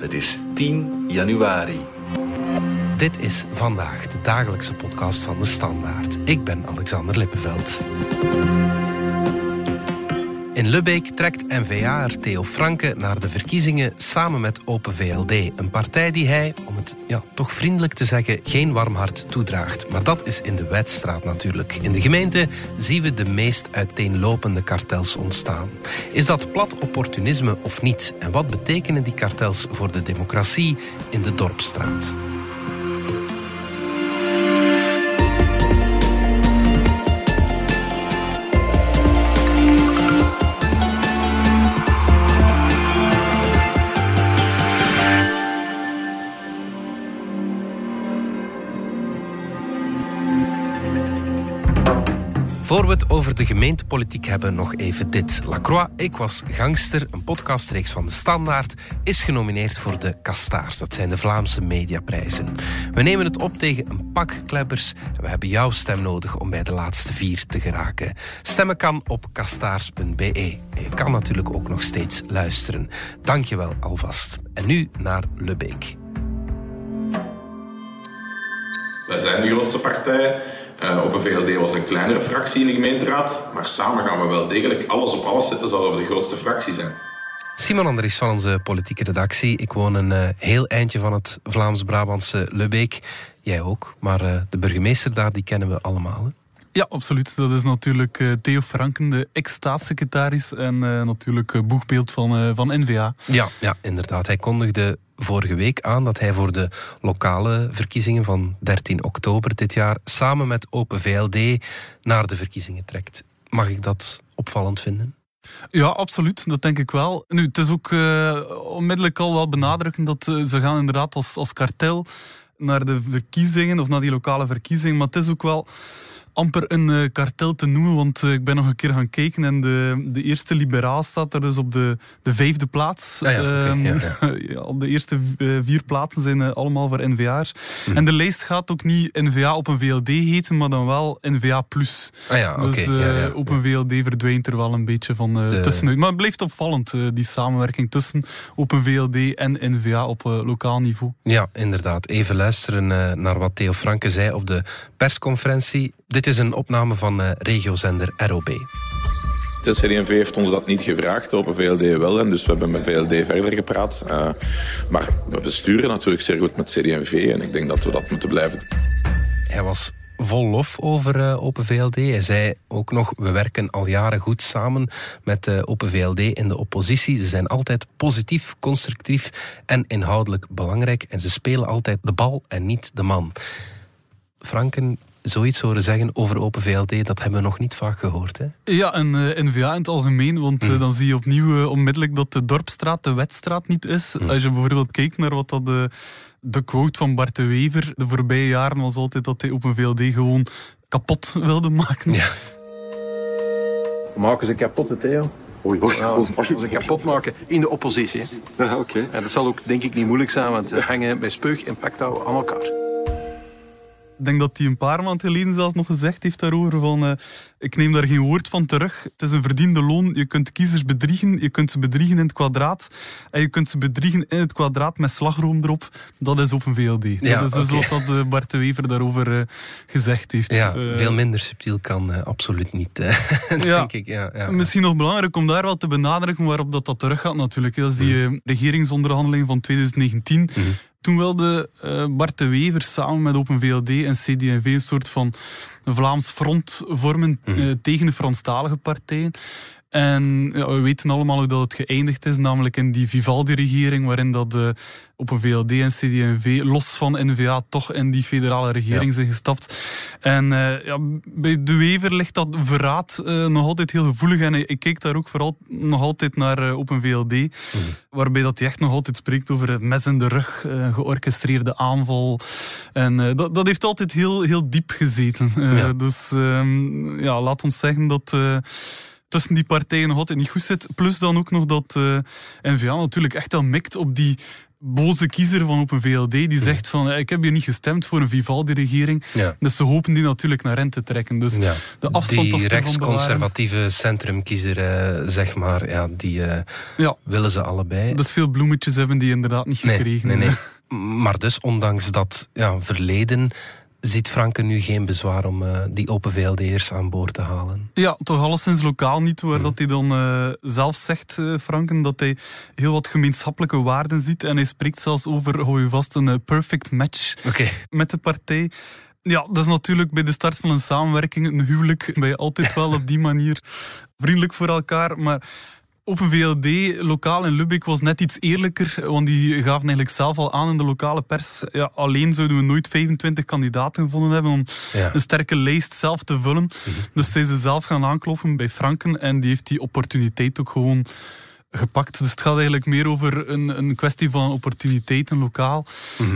Het is 10 januari. Dit is vandaag de dagelijkse podcast van de Standaard. Ik ben Alexander Lippenveld. In Lubbeek trekt N-VA'er Theo Franke naar de verkiezingen samen met Open VLD. Een partij die hij, om het ja, toch vriendelijk te zeggen, geen warm hart toedraagt. Maar dat is in de Wetstraat natuurlijk. In de gemeente zien we de meest uiteenlopende kartels ontstaan. Is dat plat opportunisme of niet? En wat betekenen die kartels voor de democratie in de Dorpstraat? Voor we het over de gemeentepolitiek hebben, nog even dit. Lacroix, Ik was gangster, een podcastreeks van de Standaard, is genomineerd voor de Kastaars. Dat zijn de Vlaamse mediaprijzen. We nemen het op tegen een pak klebbers en we hebben jouw stem nodig om bij de laatste vier te geraken. Stemmen kan op kastaars.be. Je kan natuurlijk ook nog steeds luisteren. Dank je wel alvast. En nu naar Lebeek. Wij zijn de grootste partij. Uh, op een VLD was een kleinere fractie in de gemeenteraad, maar samen gaan we wel degelijk alles op alles zetten, zodat we de grootste fractie zijn. Simon Andries van onze politieke redactie. Ik woon een uh, heel eindje van het Vlaams-Brabantse Lebeek. Jij ook, maar uh, de burgemeester daar, die kennen we allemaal. Hè? Ja, absoluut. Dat is natuurlijk Theo Franken, de ex-staatssecretaris en natuurlijk boegbeeld van, van NVA. Ja, ja, inderdaad. Hij kondigde vorige week aan dat hij voor de lokale verkiezingen van 13 oktober dit jaar samen met Open VLD naar de verkiezingen trekt. Mag ik dat opvallend vinden? Ja, absoluut. Dat denk ik wel. Nu, het is ook uh, onmiddellijk al wel benadrukken dat uh, ze gaan inderdaad als, als kartel naar de verkiezingen of naar die lokale verkiezingen. Maar het is ook wel amper een uh, kartel te noemen, want uh, ik ben nog een keer gaan kijken en de, de eerste liberaal staat er dus op de, de vijfde plaats. Ah ja, okay, ja, ja. de eerste uh, vier plaatsen zijn allemaal voor NVA's. Hm. En de lijst gaat ook niet NVA op een VLD heten, maar dan wel NVA+. Plus. Ah ja, dus okay, op een VLD verdwijnt er wel een beetje van de... tussenuit. Maar het blijft opvallend, die samenwerking tussen Open VLD en NVA op lokaal niveau. Ja, inderdaad. Even luisteren naar wat Theo Franke zei op de persconferentie. Dit is een opname van uh, regiozender ROB. De CD&V heeft ons dat niet gevraagd, op een VLD wel. En dus we hebben met VLD verder gepraat. Uh, maar we besturen natuurlijk zeer goed met CD&V en ik denk dat we dat moeten blijven. Hij was vol lof over uh, Open VLD. Hij zei ook nog, we werken al jaren goed samen met uh, Open VLD in de oppositie. Ze zijn altijd positief, constructief en inhoudelijk belangrijk. En ze spelen altijd de bal en niet de man. Franken zoiets horen zeggen over Open VLD, dat hebben we nog niet vaak gehoord. Hè? Ja, en uh, N-VA in het algemeen, want mm. uh, dan zie je opnieuw uh, onmiddellijk dat de Dorpstraat de Wetstraat niet is. Mm. Als je bijvoorbeeld kijkt naar wat dat de, de quote van Bart de Wever de voorbije jaren was altijd dat hij Open VLD gewoon kapot wilde maken. Ja. Maken ze kapot, Theo? Oei, oei, nou, ze kapot maken in de oppositie. Ja, oké. Okay. En dat zal ook denk ik niet moeilijk zijn, want we hangen bij speug en paktouw aan elkaar. Ik denk dat hij een paar maanden geleden zelfs nog gezegd heeft daarover van uh, ik neem daar geen woord van terug. Het is een verdiende loon. Je kunt kiezers bedriegen. Je kunt ze bedriegen in het kwadraat. En je kunt ze bedriegen in het kwadraat met slagroom erop. Dat is op een VLD. Ja, dat is dus okay. wat dat, uh, Bart de Wever daarover uh, gezegd heeft. Ja, veel minder subtiel kan absoluut niet, denk ja, ik. Ja, ja, Misschien nog belangrijk om daar wel te benadrukken waarop dat, dat terug gaat natuurlijk. Dat is die mm. regeringsonderhandeling van 2019. Mm. Toen wilde uh, Bart de Wever samen met Open VLD en CD&V een soort van Vlaams front vormen mm -hmm. uh, tegen de Franstalige partijen. En ja, we weten allemaal hoe dat het geëindigd is, namelijk in die Vivaldi-regering, waarin dat uh, op een VLD en CD&V, los van NVA, toch in die federale regering ja. zijn gestapt. En uh, ja, bij De Wever ligt dat verraad uh, nog altijd heel gevoelig. En ik kijk daar ook vooral nog altijd naar op een VLD, mm. waarbij dat hij echt nog altijd spreekt over het mes in de rug, georchestreerde aanval. En dat, dat heeft altijd heel, heel diep gezeten. Ja. Dus um, ja, laat ons zeggen dat tussen die partijen nog altijd niet goed zit. Plus dan ook nog dat uh, N-VA natuurlijk echt wel mikt op die boze kiezer van Open VLD die zegt van ik heb hier niet gestemd voor een Vivaldi-regering. Ja. Dus ze hopen die natuurlijk naar rente te trekken. Dus Ja. de afstand die rechtsconservatieve centrumkiezer, eh, zeg maar, ja, die eh, Ja, willen ze allebei. dus veel bloemetjes hebben die inderdaad niet nee, gekregen. nee, nee. Maar dus, ondanks dat ja, verleden, ziet Franke nu geen bezwaar om eh, die Open VLD'ers aan boord te halen. Ja, toch alleszins lokaal niet, waar dat hij dan eh, zelf zegt, eh, Franken, dat hij heel wat gemeenschappelijke waarden ziet. En hij spreekt zelfs over, hou je vast, een perfect match met de partij. Ja, dat is natuurlijk bij de start van een samenwerking, een huwelijk, ben je altijd wel op die manier vriendelijk voor elkaar. Maar Open VLD, lokaal in Lubbeek, was net iets eerlijker, want die gaven eigenlijk zelf al aan in de lokale pers. Ja, alleen zouden we nooit 25 kandidaten gevonden hebben om Ja. een sterke lijst zelf te vullen. Dus zijn ze zelf gaan aankloppen bij Franken en die heeft die opportuniteit ook gewoon gepakt. Dus het gaat eigenlijk meer over een, een kwestie van opportuniteiten lokaal,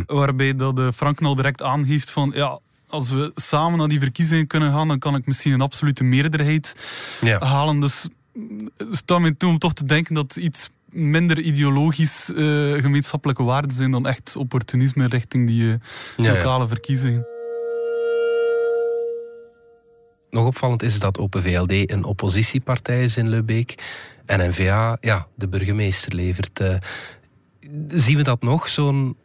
waarbij dat de Franken al direct aangeeft van ja, als we samen naar die verkiezingen kunnen gaan, dan kan ik misschien een absolute meerderheid Ja. halen. Dus mm, sta mij toe om toch te denken dat iets minder ideologisch eh, gemeenschappelijke waarden zijn dan echt opportunisme richting die eh, ja. lokale verkiezingen. Nog opvallend is dat Open VLD een oppositiepartij is in Lubbeek. En N-VA, ja, de burgemeester levert. Eh, zien we dat nog, zo'n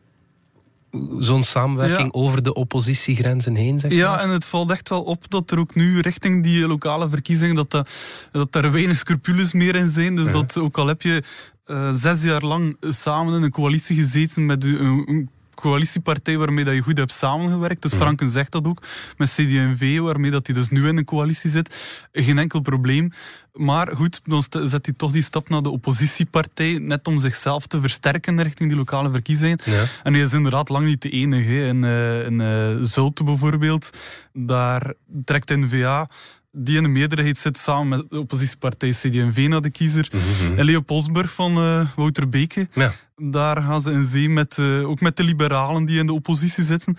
zo'n samenwerking Ja. over de oppositiegrenzen heen, zeg Ja, maar? en het valt echt wel op dat er ook nu richting die lokale verkiezingen, dat, dat, dat er weinig scrupules meer in zijn. Dus dat ook al heb je eh, zes jaar lang samen in een coalitie gezeten met een coalitiepartij waarmee dat je goed hebt samengewerkt. Dus Franken zegt dat ook. Met CD&V, waarmee dat hij dus nu in een coalitie zit. Geen enkel probleem. Maar goed, dan zet hij toch die stap naar de oppositiepartij, net om zichzelf te versterken richting die lokale verkiezingen. Ja. En hij is inderdaad lang niet de enige. hè. In, in eh, Zulte bijvoorbeeld, daar trekt N-VA die in de meerderheid zit samen met de oppositiepartij CD&V naar de kiezer. En Leopoldsburg van eh, Wouter Beke. Ja. Daar gaan ze in zee met, eh, ook met de liberalen die in de oppositie zitten.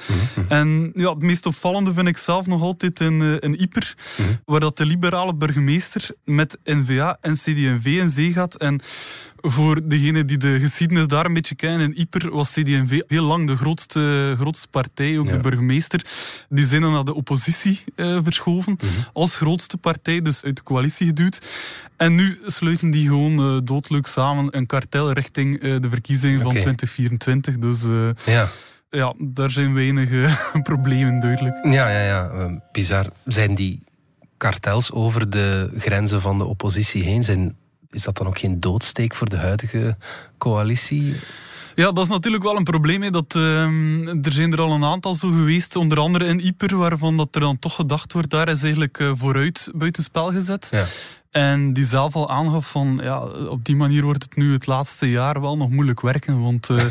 En ja, het meest opvallende vind ik zelf nog altijd in, eh, in Ieper, waar dat de liberale burgemeester met N-VA en CD&V in zee gaat. En voor degenen die de geschiedenis daar een beetje kennen, in Ieper was CD&V heel lang de grootste, grootste partij, ook Ja. de burgemeester. Die zijn dan naar de oppositie eh, verschoven, als grootste partij, dus uit de coalitie geduwd. En nu sluiten die gewoon doodleuk samen een kartel richting eh, de verkiezingen van Oké. 2024. Dus Ja. ja, daar zijn weinig eh, problemen duidelijk. Ja, ja, ja. bizar. Zijn die kartels over de grenzen van de oppositie heen, zijn, is dat dan ook geen doodsteek voor de huidige coalitie? Ja, dat is natuurlijk wel een probleem. Hè, dat, ehm, er zijn er al een aantal zo geweest, onder andere in Ieper, waarvan dat er dan toch gedacht wordt, daar is eigenlijk eh, vooruit buitenspel gezet. Ja. En die zelf al aangaf van, ja, op die manier wordt het nu het laatste jaar wel nog moeilijk werken. Want eh,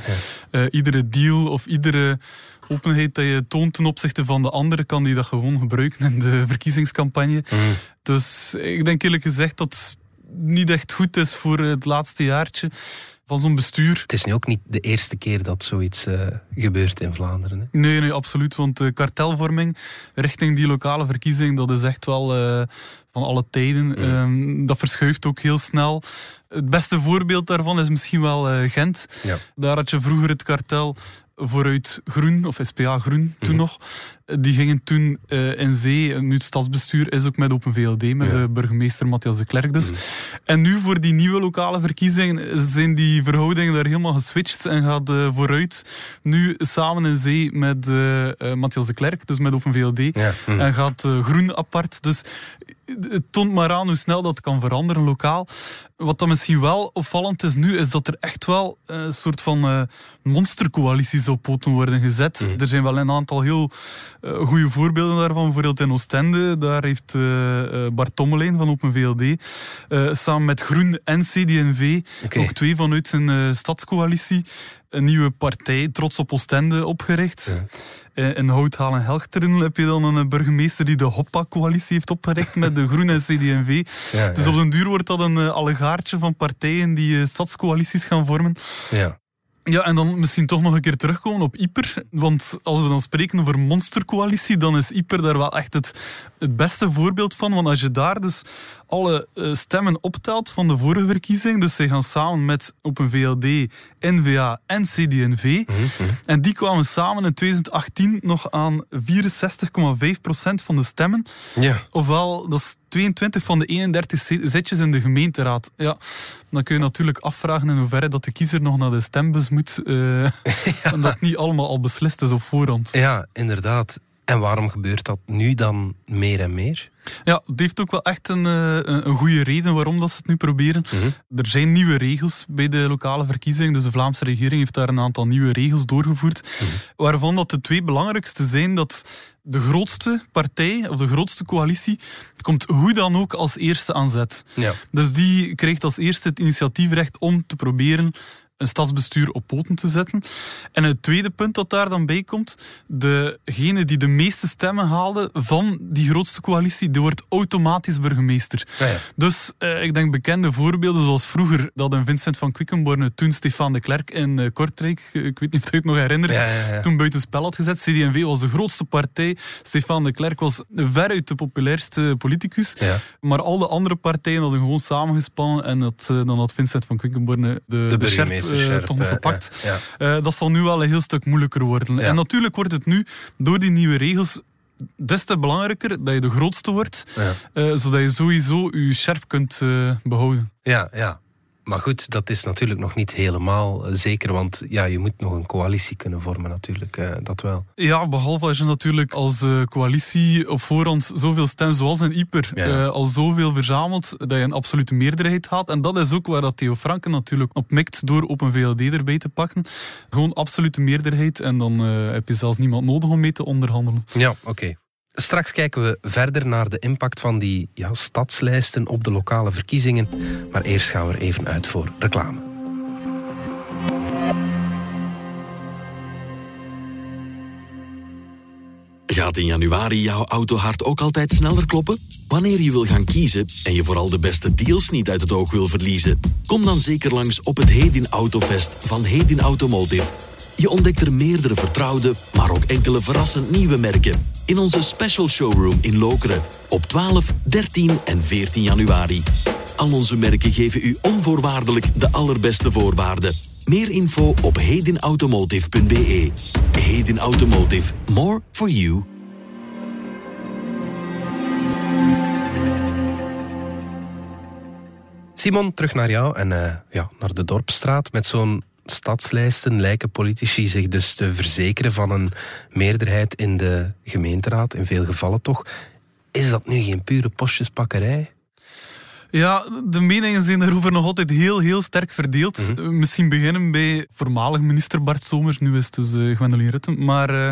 eh, iedere deal of iedere openheid dat je toont ten opzichte van de andere, kan die dat gewoon gebruiken in de verkiezingscampagne. Dus ik denk eerlijk gezegd dat niet echt goed is voor het laatste jaartje van zo'n bestuur. Het is nu ook niet de eerste keer dat zoiets eh, gebeurt in Vlaanderen. Hè? Nee, nee, absoluut. Want de kartelvorming richting die lokale verkiezing, dat is echt wel eh, van alle tijden. Ehm, dat verschuift ook heel snel. Het beste voorbeeld daarvan is misschien wel eh, Gent. Ja. Daar had je vroeger het kartel vooruit Groen, of SPA Groen toen nog. Die gingen toen eh, in zee. Nu het stadsbestuur is ook met Open VLD, met Ja. de burgemeester Matthias de Klerk dus. En nu voor die nieuwe lokale verkiezingen zijn die verhoudingen daar helemaal geswitcht en gaat eh, vooruit nu samen in zee met eh, Matthias de Klerk, dus met Open VLD. Ja. Hm. En gaat groen apart. Dus het toont maar aan hoe snel dat kan veranderen lokaal. Wat dan misschien wel opvallend is nu, is dat er echt wel een soort van eh, monstercoalities op poten worden gezet. Er zijn wel een aantal heel eh, goede voorbeelden daarvan. Bijvoorbeeld in Oostende, daar heeft eh, eh, Bart Tommelijn van Open VLD eh, samen met Groen en CD&V, ook twee vanuit zijn eh, stadscoalitie, een nieuwe partij, Trots op Oostende, opgericht. Ja. Eh, In Houthaal en Helchteren heb je dan een eh, burgemeester die de Hoppa-coalitie heeft opgericht met de Groen en CD&V. Ja, Dus op den duur wordt dat een eh, allegaartje van partijen die eh, stadscoalities gaan vormen. Ja. Ja, en dan misschien toch nog een keer terugkomen op Ieper. Want als we dan spreken over monstercoalitie, dan is Ieper daar wel echt het, het beste voorbeeld van. Want als je daar dus alle uh, stemmen optelt van de vorige verkiezing, dus ze gaan samen met Open VLD, NVA en CD&V. Mm -hmm. En die kwamen samen in 2018 nog aan 64,5% van de stemmen. Ja. Ofwel, dat is 22 van de 31 zetjes in de gemeenteraad. Ja, dan kun je natuurlijk afvragen in hoeverre dat de kiezer nog naar de stembus moet. Uh, ja. En dat niet allemaal al beslist is op voorhand. Ja, inderdaad. En waarom gebeurt dat nu dan meer en meer? Ja, het heeft ook wel echt een, een, een goede reden waarom dat ze het nu proberen. Mm -hmm. Er zijn nieuwe regels bij de lokale verkiezingen. Dus de Vlaamse regering heeft daar een aantal nieuwe regels doorgevoerd. Mm -hmm. Waarvan dat de twee belangrijkste zijn dat de grootste partij of de grootste coalitie komt hoe dan ook als eerste aan zet. Ja. Dus die krijgt als eerste het initiatiefrecht om te proberen een stadsbestuur op poten te zetten. En het tweede punt dat daar dan bij komt, degene die de meeste stemmen haalde van die grootste coalitie, die wordt automatisch burgemeester. Ja, ja. Dus uh, ik denk bekende voorbeelden zoals vroeger dat een Vincent van Quickenborne toen Stefan de Klerk in uh, Kortrijk, ik weet niet of je het nog herinnert, ja, toen buiten spel had gezet. CD&V was de grootste partij. Stefan de Klerk was veruit de populairste politicus. Maar al de andere partijen hadden gewoon samengespannen en dat, dan had Vincent van Quickenborne de, de burgemeester uh, toch nog gepakt. Uh, dat zal nu wel een heel stuk moeilijker worden. En natuurlijk wordt het nu door die nieuwe regels des te belangrijker dat je de grootste wordt, uh, zodat je sowieso je scherp kunt behouden. Ja, ja. Maar goed, dat is natuurlijk nog niet helemaal zeker, want ja, je moet nog een coalitie kunnen vormen natuurlijk, uh, dat wel. Ja, behalve als je natuurlijk als uh, coalitie op voorhand zoveel stemmen, zoals in Ieper, ja, ja. uh, al zoveel verzamelt, dat je een absolute meerderheid haalt. En dat is ook waar dat Theo Franken natuurlijk op mikt door op een VLD erbij te pakken. Gewoon absolute meerderheid en dan heb je zelfs niemand nodig om mee te onderhandelen. Ja, oké. Okay. Straks kijken we verder naar de impact van die ja, stadslijsten op de lokale verkiezingen. Maar eerst gaan we er even uit voor reclame. Gaat in januari jouw autohart ook altijd sneller kloppen? Wanneer je wil gaan kiezen en je vooral de beste deals niet uit het oog wil verliezen, kom dan zeker langs op het Hedin Autofest van Hedin Automotive. Je ontdekt er meerdere vertrouwde, maar ook enkele verrassend nieuwe merken. In onze special showroom in Lokeren. Op 12, 13 en 14 januari. Al onze merken geven u onvoorwaardelijk de allerbeste voorwaarden. Meer info op hedinautomotive.be. Hedin Automotive. More for you. Simon, terug naar jou en uh, ja, naar de Dorpstraat met zo'n stadslijsten lijken politici zich dus te verzekeren van een meerderheid in de gemeenteraad, in veel gevallen toch. Is dat nu geen pure postjespakkerij? Ja, de meningen zijn daarover nog altijd heel, heel sterk verdeeld. Mhm. Mm -hmm. Misschien beginnen bij voormalig minister Bart Somers, nu is het dus uh, Gwendoline Rutten, maar uh,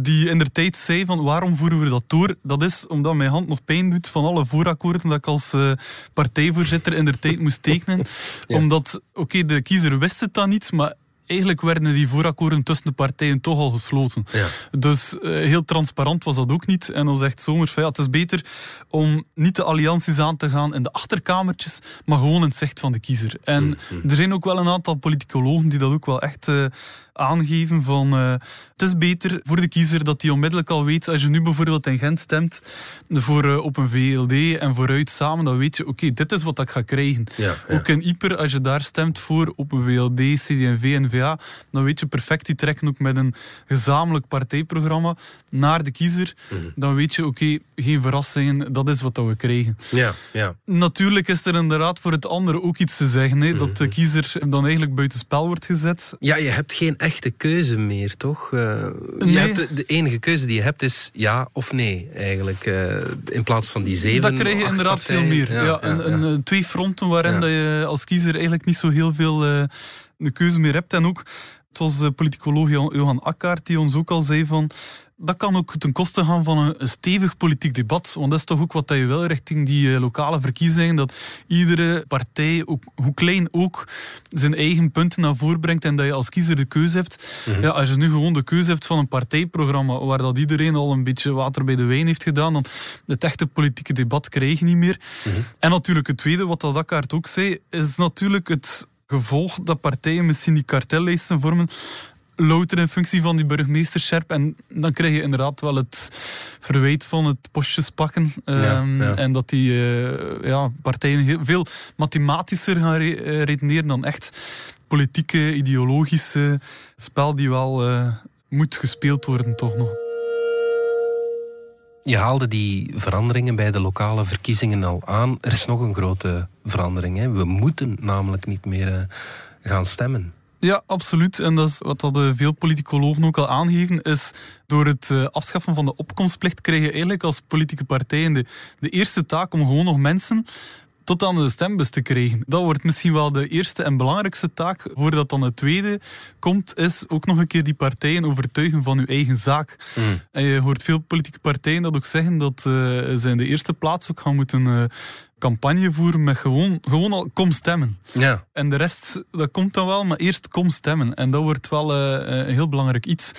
die in der tijd zei van waarom voeren we dat door? Dat is omdat mijn hand nog pijn doet van alle voorakkoorden dat ik als uh, partijvoorzitter in der tijd moest tekenen. ja. Omdat, oké, okay, de kiezer wist het dan niet, maar eigenlijk werden die voorakkoorden tussen de partijen toch al gesloten. Ja. Dus uh, heel transparant was dat ook niet. En dan zegt Somers van ja, het is beter om niet de allianties aan te gaan in de achterkamertjes, maar gewoon in het zicht van de kiezer. En Mm, mm-hmm. er zijn ook wel een aantal politicologen die dat ook wel echt uh, aangeven van uh, het is beter voor de kiezer dat hij onmiddellijk al weet, als je nu bijvoorbeeld in Gent stemt voor op een VLD en vooruit samen, dan weet je, oké, okay, dit is wat ik ga krijgen. Ja, ja. Ook in Ieper, als je daar stemt voor op een VLD, CD&V en Dan weet je perfect, die trekken ook met een gezamenlijk partijprogramma naar de kiezer. Mm-hmm. Dan weet je, oké, okay, geen verrassingen, dat is wat we krijgen. Ja, ja. Natuurlijk is er inderdaad voor het andere ook iets te zeggen, hè, dat de kiezer dan eigenlijk buitenspel wordt gezet. Ja, je hebt geen echte keuze meer, toch? Uh, nee. je hebt de enige keuze die je hebt is ja of nee, eigenlijk. Uh, in plaats van die zeven. Dat krijg je inderdaad partijen. veel meer. Ja, ja, een, een, twee fronten waarin dat je als kiezer eigenlijk niet zo heel veel uh, de keuze meer hebt. En ook, het was de politicoloog Johan Akkaert die ons ook al zei van dat kan ook ten koste gaan van een, stevig politiek debat. Want dat is toch ook wat je wil richting die uh, lokale verkiezingen. Dat iedere partij, ook, hoe klein ook, zijn eigen punten naar voren brengt. En dat je als kiezer de keuze hebt. Mhm. Ja, als je nu gewoon de keuze hebt van een partijprogramma waar dat iedereen al een beetje water bij de wijn heeft gedaan, dan het echte politieke debat krijg je niet meer. Mhm. En natuurlijk het tweede, wat dat Akkaert ook zei, is natuurlijk het gevolg dat partijen misschien die kartellijsten vormen louter in functie van die burgemeester Scherp. En dan krijg je inderdaad wel het verwijt van het postjes pakken. Ehm, en dat die uh, ja, partijen heel, veel mathematischer gaan re redeneren dan echt politieke, ideologische spel die wel uh, moet gespeeld worden, toch nog. Je haalde die veranderingen bij de lokale verkiezingen al aan. Er is nog een grote verandering. We moeten namelijk niet meer uh, gaan stemmen. Ja, absoluut. En dat is wat dat eh, veel politicologen ook al aangeven, is door het eh, afschaffen van de opkomstplicht krijg je eigenlijk als politieke partij de, de eerste taak om gewoon nog mensen tot aan de stembus te krijgen. Dat wordt misschien wel de eerste en belangrijkste taak. Voordat dan het tweede komt, is ook nog een keer die partijen overtuigen van uw eigen zaak. Mm. En je hoort veel politieke partijen dat ook zeggen dat uh, ze in de eerste plaats ook gaan moeten uh, campagne voeren met gewoon, gewoon al kom stemmen. Ja. En de rest, dat komt dan wel, maar eerst kom stemmen. En dat wordt wel uh, een heel belangrijk iets.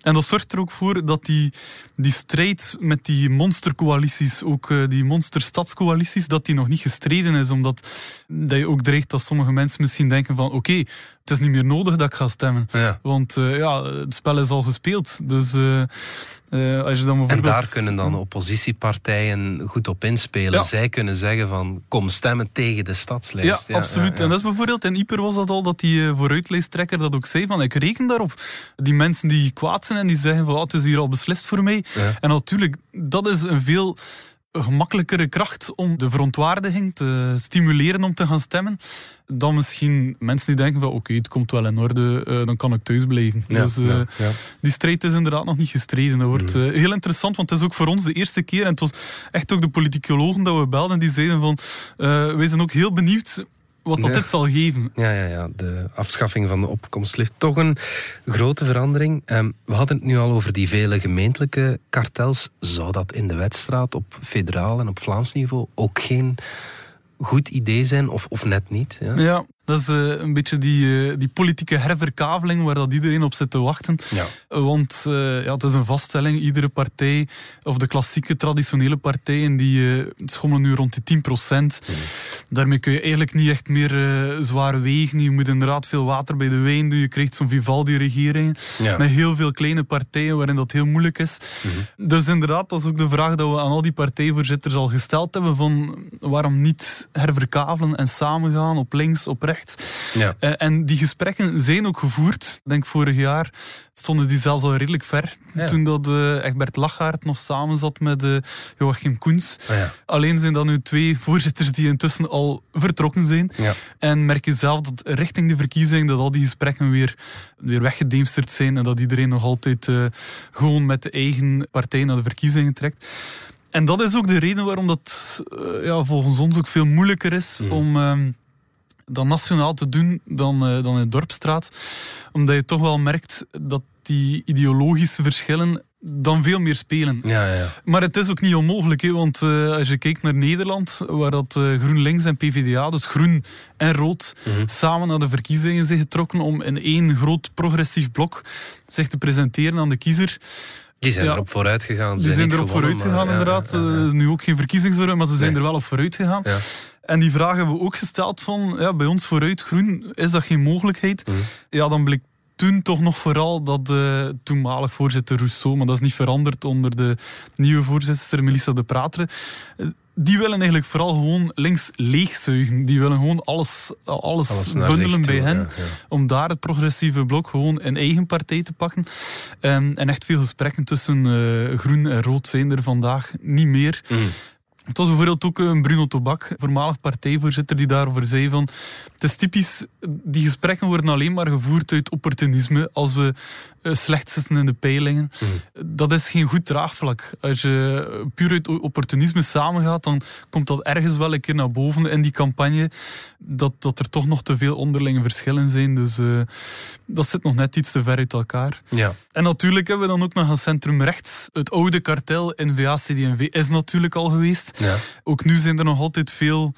En dat zorgt er ook voor dat die, die strijd met die monstercoalities, ook uh, die monsterstadscoalities, dat die nog niet gestreden is. Omdat dat je ook dreigt dat sommige mensen misschien denken van oké, okay, het is niet meer nodig dat ik ga stemmen. Ja. Want uh, ja, het spel is al gespeeld. Dus als je dan bijvoorbeeld... En daar kunnen dan oppositiepartijen goed op inspelen. Ja. Zij kunnen zeggen van kom stemmen tegen de stadslijst. Ja, absoluut. En dat is bijvoorbeeld in Ieper was dat al dat die uh, vooruitlijsttrekker dat ook zei van ik reken daarop. Die mensen die kwaad zijn en die zeggen van oh, het is hier al beslist voor mij. En natuurlijk, dat is een veel gemakkelijkere kracht om de verontwaardiging te stimuleren om te gaan stemmen, dan misschien mensen die denken van oké, okay, het komt wel in orde, uh, dan kan ik thuis blijven. Ja, dus uh, ja, ja. die strijd is inderdaad nog niet gestreden. Dat wordt uh, heel interessant, want het is ook voor ons de eerste keer, en het was echt ook de politicologen dat we belden, die zeiden van wij zijn ook heel benieuwd wat dat Ja. dit zal geven. Ja, ja, ja, de afschaffing van de opkomstlift. Toch een grote verandering. Ehm, we hadden het nu al over die vele gemeentelijke kartels. Zou dat in de wedstraat op federaal en op Vlaams niveau ook geen goed idee zijn? Of, of net niet? Ja? Ja, dat is uh, een beetje die, uh, die politieke herverkaveling waar dat iedereen op zit te wachten. Ja. Uh, want ja, het is een vaststelling, iedere partij, of de klassieke traditionele partijen, die schommelen nu rond die 10 procent. Mm. Daarmee kun je eigenlijk niet echt meer zware wegen. Je moet inderdaad veel water bij de wijn doen. Je krijgt zo'n Vivaldi-regering Ja. met heel veel kleine partijen waarin dat heel moeilijk is. Mhm. Dus inderdaad, dat is ook de vraag dat we aan al die partijvoorzitters al gesteld hebben van waarom niet herverkavelen en samengaan op links, op rechts. Ja. Uh, en die gesprekken zijn ook gevoerd. Ik denk vorig jaar stonden die zelfs al redelijk ver. Ja. Toen dat uh, Egbert Lachaert nog samen zat met uh, Joachim Koens. Ah, ja. Alleen zijn dat nu twee voorzitters die intussen al vertrokken zijn. Ja. En merk je zelf dat richting de verkiezing dat al die gesprekken weer, weer weggedemsterd zijn. En dat iedereen nog altijd gewoon met de eigen partij naar de verkiezingen trekt. En dat is ook de reden waarom dat uh, ja, volgens ons ook veel moeilijker is Mm. om um, dat nationaal te doen dan, uh, dan in Dorpstraat. Omdat je toch wel merkt dat die ideologische verschillen dan veel meer spelen. Ja, ja. Maar het is ook niet onmogelijk, hè, want uh, als je kijkt naar Nederland, waar dat uh, GroenLinks en PvdA, dus groen en rood, Mhm. mm -hmm. samen naar de verkiezingen zijn getrokken om in één groot progressief blok zich te presenteren aan de kiezer. Die zijn Ja. erop vooruit gegaan. Ze Die zijn erop gewonnen, vooruit gegaan, maar- inderdaad. Uh, nu ook geen verkiezingsvorm, maar ze zijn Nee. er wel op vooruit gegaan. En die vraag hebben we ook gesteld van, ja, bij ons vooruit groen, is dat geen mogelijkheid? Mhm. Ja, dan bleek toen toch nog vooral dat de toenmalig voorzitter Rousseau, maar dat is niet veranderd onder de nieuwe voorzitter Melissa de Prater, eh, die willen eigenlijk vooral gewoon links leegzuigen. Die willen gewoon alles, alles, bundelen toe, bij hen. ja, ja. Om daar het progressieve blok gewoon in eigen partij te pakken. En, en echt veel gesprekken tussen eh, groen en rood zijn er vandaag niet meer. Mm. Het was bijvoorbeeld ook een Bruno Tobak, voormalig partijvoorzitter, die daarover zei van het is typisch, die gesprekken worden alleen maar gevoerd uit opportunisme als we uh, slecht zitten in de peilingen. Mm. Dat is geen goed draagvlak. Als je puur uit opportunisme samengaat, dan komt dat ergens wel een keer naar boven in die campagne, dat, dat er toch nog te veel onderlinge verschillen zijn. Dus uh, dat zit nog net iets te ver uit elkaar. Ja. En natuurlijk hebben we dan ook nog een centrum rechts. Het oude kartel NVA-CD&V is natuurlijk al geweest. Ja. Ook nu zijn er nog altijd veel...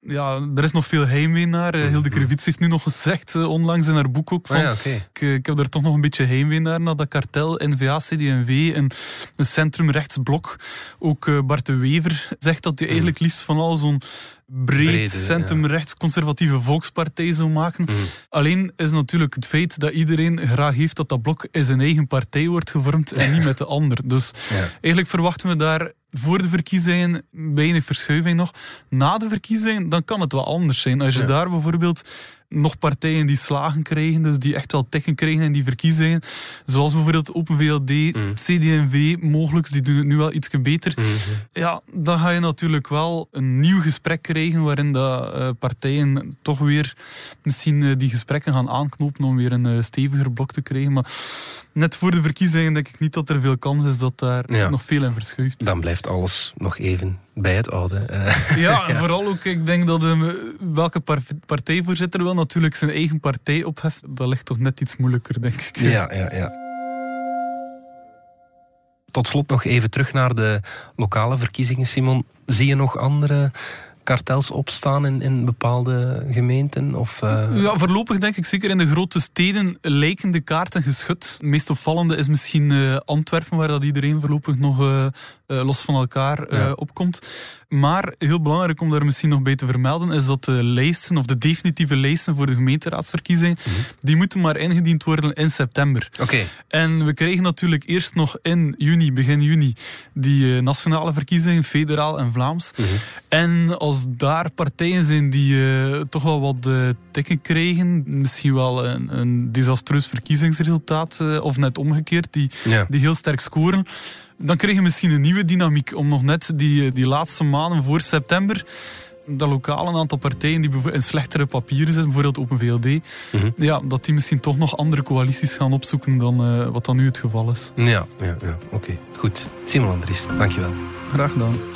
Ja, er is nog veel heimwee naar. -hmm. Hilde Krevits heeft nu nog gezegd, uh, onlangs in haar boek ook, van... Ah, ja, okay. ik, ik, heb er toch nog een beetje heimwee naar, naar dat kartel, NVA, CD&V en een centrum-rechtsblok. Ook Bart de Wever zegt dat hij eigenlijk liefst van al zo'n breed Brede, centrum-rechts conservatieve volkspartij zou maken. Mhm. Alleen is natuurlijk het feit dat iedereen graag heeft dat dat blok in zijn eigen partij wordt gevormd en niet met de ander. Dus Ja. eigenlijk verwachten we daar voor de verkiezingen weinig verschuiving nog. Na de verkiezingen, dan kan het wel anders zijn. Als je Ja. daar bijvoorbeeld nog partijen die slagen krijgen, dus die echt wel tikken krijgen in die verkiezingen, zoals bijvoorbeeld Open VLD. CD&V, mogelijk, die doen het nu wel iets beter. Ja, dan ga je natuurlijk wel een nieuw gesprek krijgen waarin dat, eh, partijen toch weer misschien eh, die gesprekken gaan aanknopen om weer een eh, steviger blok te krijgen. Maar net voor de verkiezingen denk ik niet dat er veel kans is dat daar Ja. nog veel in verschuift. Dan blijft alles nog even bij het oude. Ja, en vooral ook, ik denk dat welke par- partijvoorzitter wel natuurlijk zijn eigen partij opheft. Dat ligt toch net iets moeilijker, denk ik. Ja, ja, ja. Tot slot nog even terug naar de lokale verkiezingen, Simon. Zie je nog andere kartels opstaan in, in bepaalde gemeenten? Of, eh, Ja, voorlopig denk ik zeker in de grote steden lijken de kaarten geschud. Het meest opvallende is misschien eh, Antwerpen, waar dat iedereen voorlopig nog eh, los van elkaar Ja. opkomt. Maar heel belangrijk om daar misschien nog bij te vermelden, is dat de lijsten, of de definitieve lijsten voor de gemeenteraadsverkiezingen, Mhm. die moeten maar ingediend worden in september. Oké, En we krijgen natuurlijk eerst nog in juni, begin juni, die nationale verkiezingen, federaal en Vlaams. Mhm. En als daar partijen zijn die eh, toch wel wat eh, tikken krijgen, misschien wel een, een desastreus verkiezingsresultaat, eh, of net omgekeerd, die, ja. die heel sterk scoren, dan krijg je misschien een nieuwe dynamiek om nog net die, die laatste maanden voor september dat lokaal een aantal partijen die in slechtere papieren zitten, bijvoorbeeld Open VLD, Mhm. ja, dat die misschien toch nog andere coalities gaan opzoeken dan wat dan nu het geval is. Ja, ja, ja. oké. Goed. Simon Andries, dankjewel. Graag gedaan.